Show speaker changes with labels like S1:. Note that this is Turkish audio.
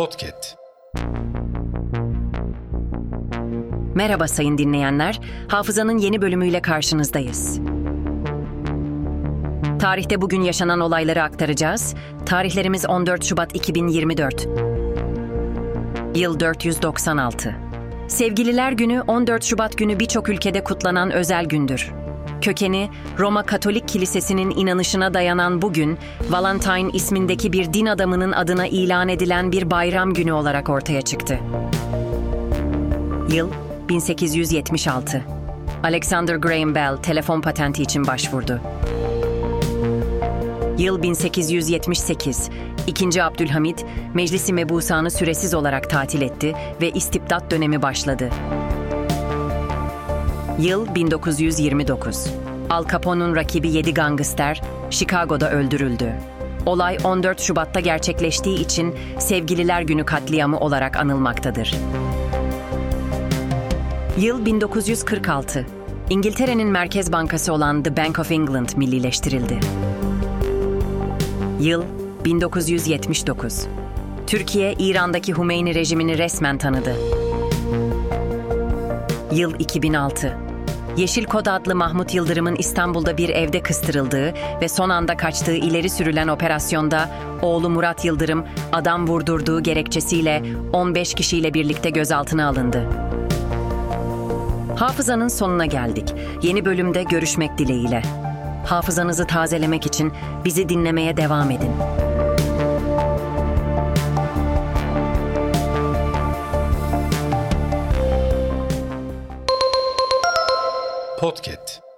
S1: Podcast.
S2: Merhaba sayın dinleyenler. Hafızanın yeni bölümüyle karşınızdayız. Tarihte bugün yaşanan olayları aktaracağız. Tarihlerimiz 14 Şubat 2024. Yıl 496. Sevgililer Günü 14 Şubat günü birçok ülkede kutlanan özel gündür. Kökeni Roma Katolik Kilisesi'nin inanışına dayanan bugün, Valentine ismindeki bir din adamının adına ilan edilen bir bayram günü olarak ortaya çıktı. Yıl 1876. Alexander Graham Bell telefon patenti için başvurdu. Yıl 1878. İkinci Abdülhamit, Meclisi Mebusan'ı süresiz olarak tatil etti ve istibdat dönemi başladı. Yıl 1929. Al Capone'un rakibi 7 gangster Chicago'da öldürüldü. Olay 14 Şubat'ta gerçekleştiği için Sevgililer Günü katliamı olarak anılmaktadır. Yıl 1946. İngiltere'nin merkez bankası olan The Bank of England millileştirildi. Yıl 1979. Türkiye, İran'daki Hümeyni rejimini resmen tanıdı. Yıl 2006. Yeşil Kod adlı Mahmut Yıldırım'ın İstanbul'da bir evde kıstırıldığı ve son anda kaçtığı ileri sürülen operasyonda oğlu Murat Yıldırım adam vurdurduğu gerekçesiyle 15 kişiyle birlikte gözaltına alındı. Hafızanın sonuna geldik. Yeni bölümde görüşmek dileğiyle. Hafızanızı tazelemek için bizi dinlemeye devam edin.
S1: Podcast.